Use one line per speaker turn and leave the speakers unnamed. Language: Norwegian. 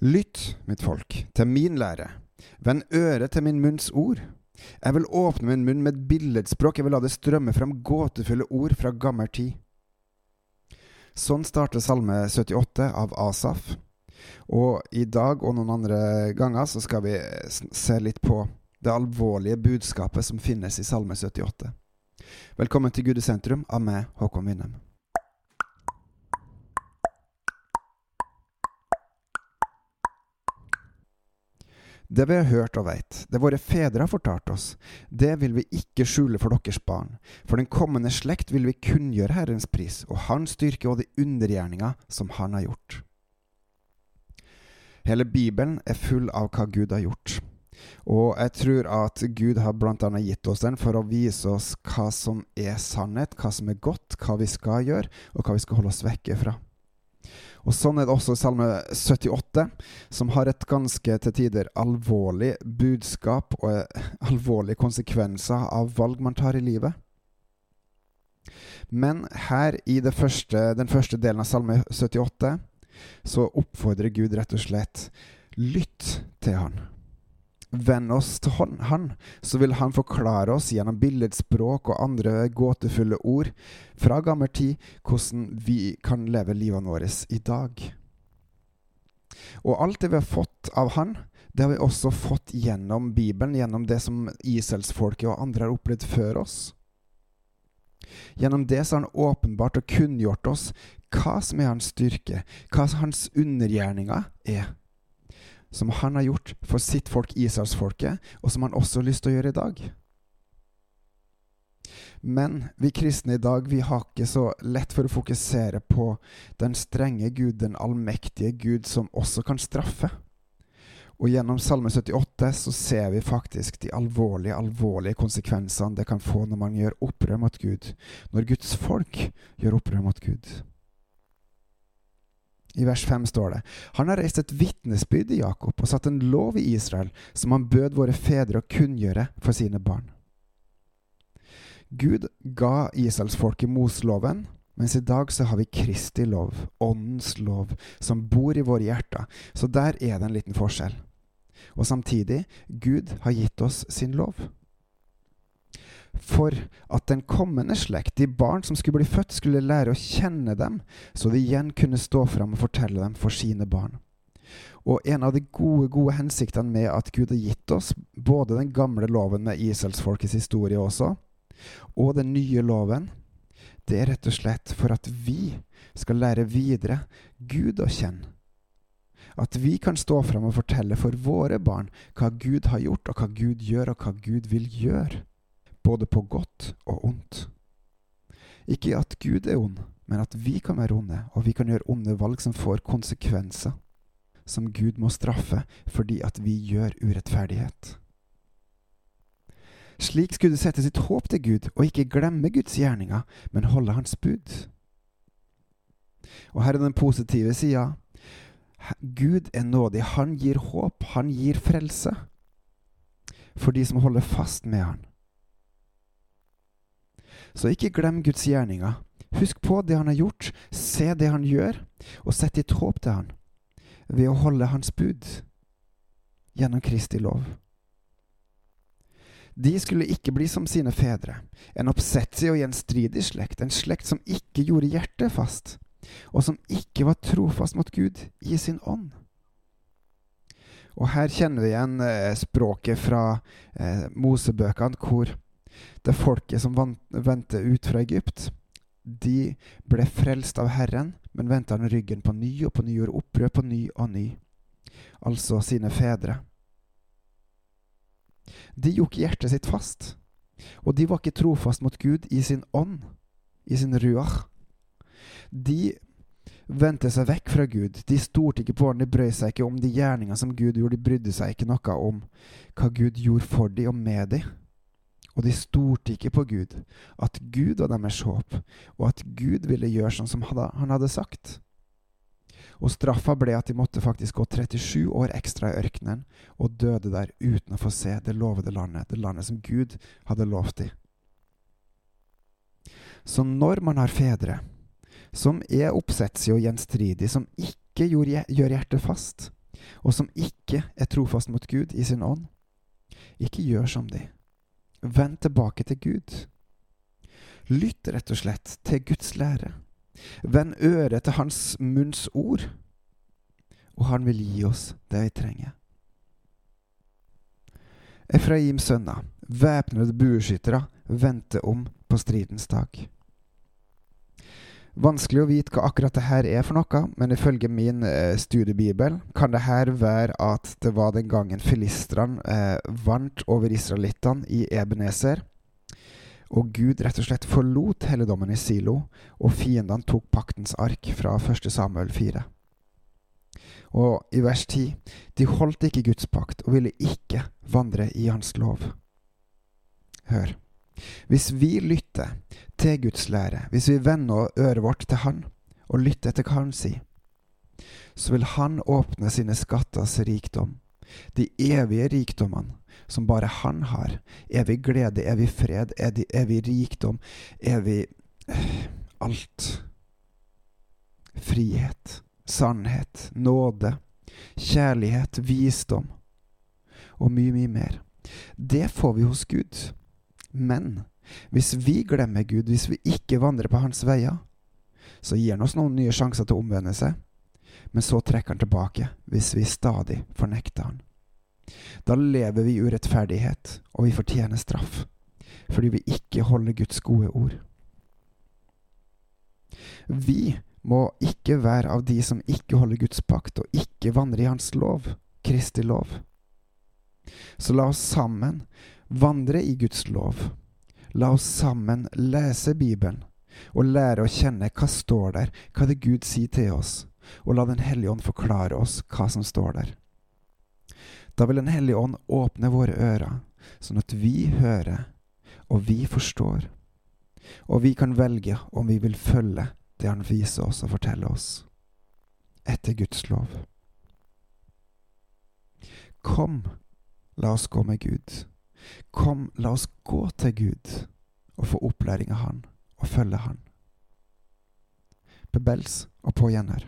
Lytt, mitt folk, til min lære. Vend øret til min munns ord. Jeg vil åpne min munn med et billedspråk, jeg vil la det strømme frem gåtefulle ord fra gammel tid. Sånn starter Salme 78 av Asaf. Og i dag og noen andre ganger så skal vi se litt på det alvorlige budskapet som finnes i Salme 78. Velkommen til Gud i sentrum av meg, Håkon Winnem. Det vi har hørt og veit, det våre fedre har fortalt oss, det vil vi ikke skjule for deres barn. For den kommende slekt vil vi kunngjøre Herrens pris og Hans styrke og de undergjerninger som Han har gjort. Hele Bibelen er full av hva Gud har gjort. Og jeg tror at Gud har annet gitt oss den for å vise oss hva som er sannhet, hva som er godt, hva vi skal gjøre, og hva vi skal holde oss vekke fra. Og Sånn er det også i Salme 78, som har et ganske til tider alvorlig budskap og alvorlige konsekvenser av valg man tar i livet. Men her i første, den første delen av Salme 78 så oppfordrer Gud rett og slett lytt til Han vend oss til Han, så vil Han forklare oss gjennom billedspråk og andre gåtefulle ord fra gammel tid hvordan vi kan leve livet vårt i dag. Og alt det vi har fått av Han, det har vi også fått gjennom Bibelen, gjennom det som Iselsfolket og andre har opplevd før oss. Gjennom det så har han åpenbart og kunngjort oss hva som er hans styrke, hva hans undergjerninger er som han har gjort for sitt folk, Israelsfolket, og som han også har lyst til å gjøre i dag. Men vi kristne i dag vi har ikke så lett for å fokusere på den strenge Gud, den allmektige Gud, som også kan straffe. Og gjennom Salme 78 så ser vi faktisk de alvorlige, alvorlige konsekvensene det kan få når man gjør opprør mot Gud. Når Guds folk gjør opprør mot Gud. I vers 5 står det Han har reist et vitnesbyrd i Jakob og satt en lov i Israel som han bød våre fedre å kunngjøre for sine barn. Gud ga Israelsfolket Mosloven, mens i dag så har vi Kristi lov, Åndens lov, som bor i våre hjerter. Så der er det en liten forskjell. Og samtidig, Gud har gitt oss sin lov for at den kommende slekt, de barn som skulle bli født, skulle lære å kjenne dem, så de igjen kunne stå fram og fortelle dem for sine barn. Og en av de gode, gode hensiktene med at Gud har gitt oss både den gamle loven med Israelsfolkets historie også, og den nye loven, det er rett og slett for at vi skal lære videre Gud å kjenne. At vi kan stå fram og fortelle for våre barn hva Gud har gjort, og hva Gud gjør, og hva Gud vil gjøre både på godt og ondt. Ikke at Gud er ond, men at vi kan være onde, og vi kan gjøre onde valg som får konsekvenser, som Gud må straffe fordi at vi gjør urettferdighet. Slik skulle du sette sitt håp til Gud, og ikke glemme Guds gjerninger, men holde Hans bud. Og her er den positive sida. Gud er nådig. Han gir håp. Han gir frelse for de som holder fast med Han. Så ikke glem Guds gjerninger. Husk på det han har gjort, se det han gjør, og sett ditt håp til han ved å holde hans bud gjennom Kristi lov. De skulle ikke bli som sine fedre, en oppsetsig og gjenstridig slekt, en slekt som ikke gjorde hjertet fast, og som ikke var trofast mot Gud i sin ånd. Og her kjenner vi igjen eh, språket fra eh, Mosebøkene, hvor det folket som vendte ut fra Egypt, de ble frelst av Herren, men vendte han ryggen på ny og på ny, gjorde opprør på ny og ny, altså sine fedre. De gjorde hjertet sitt fast, og de var ikke trofast mot Gud i sin ånd, i sin ruach. De vendte seg vekk fra Gud. De stolte ikke på ham, de brød seg ikke om de gjerninger som Gud gjorde, de brydde seg ikke noe om hva Gud gjorde for dem og med dem. Og de stolte ikke på Gud, at Gud var deres håp, og at Gud ville gjøre sånn som han hadde sagt. Og straffa ble at de måtte faktisk gå 37 år ekstra i ørkenen og døde der uten å få se det lovede landet, det landet som Gud hadde lovt dem. Så når man har fedre som er oppsetsige og gjenstridige, som ikke gjør hjertet fast, og som ikke er trofast mot Gud i sin ånd, ikke gjør som de. Vend tilbake til Gud. Lytt rett og slett til Guds lære. Vend øret til Hans munns ord, og Han vil gi oss det vi trenger. Efraims sønner, væpnede bueskyttere, vendte om på stridens dag. Vanskelig å vite hva akkurat det her er for noe, men ifølge min eh, studiebibel kan det her være at det var den gangen filistrene eh, vant over israelittene i Ebenezer, og Gud rett og slett forlot helligdommen i Silo, og fiendene tok paktens ark fra 1. Samuel 4. Og i vers 10 de holdt ikke Guds pakt og ville ikke vandre i hans lov. Hør. Hvis vi lytter til Guds lære, hvis vi vender øret vårt til Han og lytter etter hva Han sier, så vil Han åpne sine skatters rikdom, de evige rikdommene som bare Han har. Evig glede, evig fred, evig rikdom, evig eh, alt. Frihet, sannhet, nåde, kjærlighet, visdom og mye, mye mer. Det får vi hos Gud. Men hvis vi glemmer Gud, hvis vi ikke vandrer på hans veier, så gir han oss noen nye sjanser til å omvende seg, men så trekker han tilbake hvis vi stadig fornekter han. Da lever vi i urettferdighet, og vi fortjener straff, fordi vi ikke holder Guds gode ord. Vi må ikke være av de som ikke holder Guds pakt, og ikke vandrer i Hans lov, Kristi lov. Så la oss sammen vandre i Guds lov. La oss sammen lese Bibelen og lære å kjenne hva står der, hva det Gud sier til oss, og la Den hellige ånd forklare oss hva som står der. Da vil Den hellige ånd åpne våre ører, sånn at vi hører og vi forstår, og vi kan velge om vi vil følge det Han viser oss og forteller oss, etter Guds lov. Kom, la oss gå med Gud. Kom, la oss gå til Gud og få opplæring av Han og følge Han. Bebels og på gjenhør.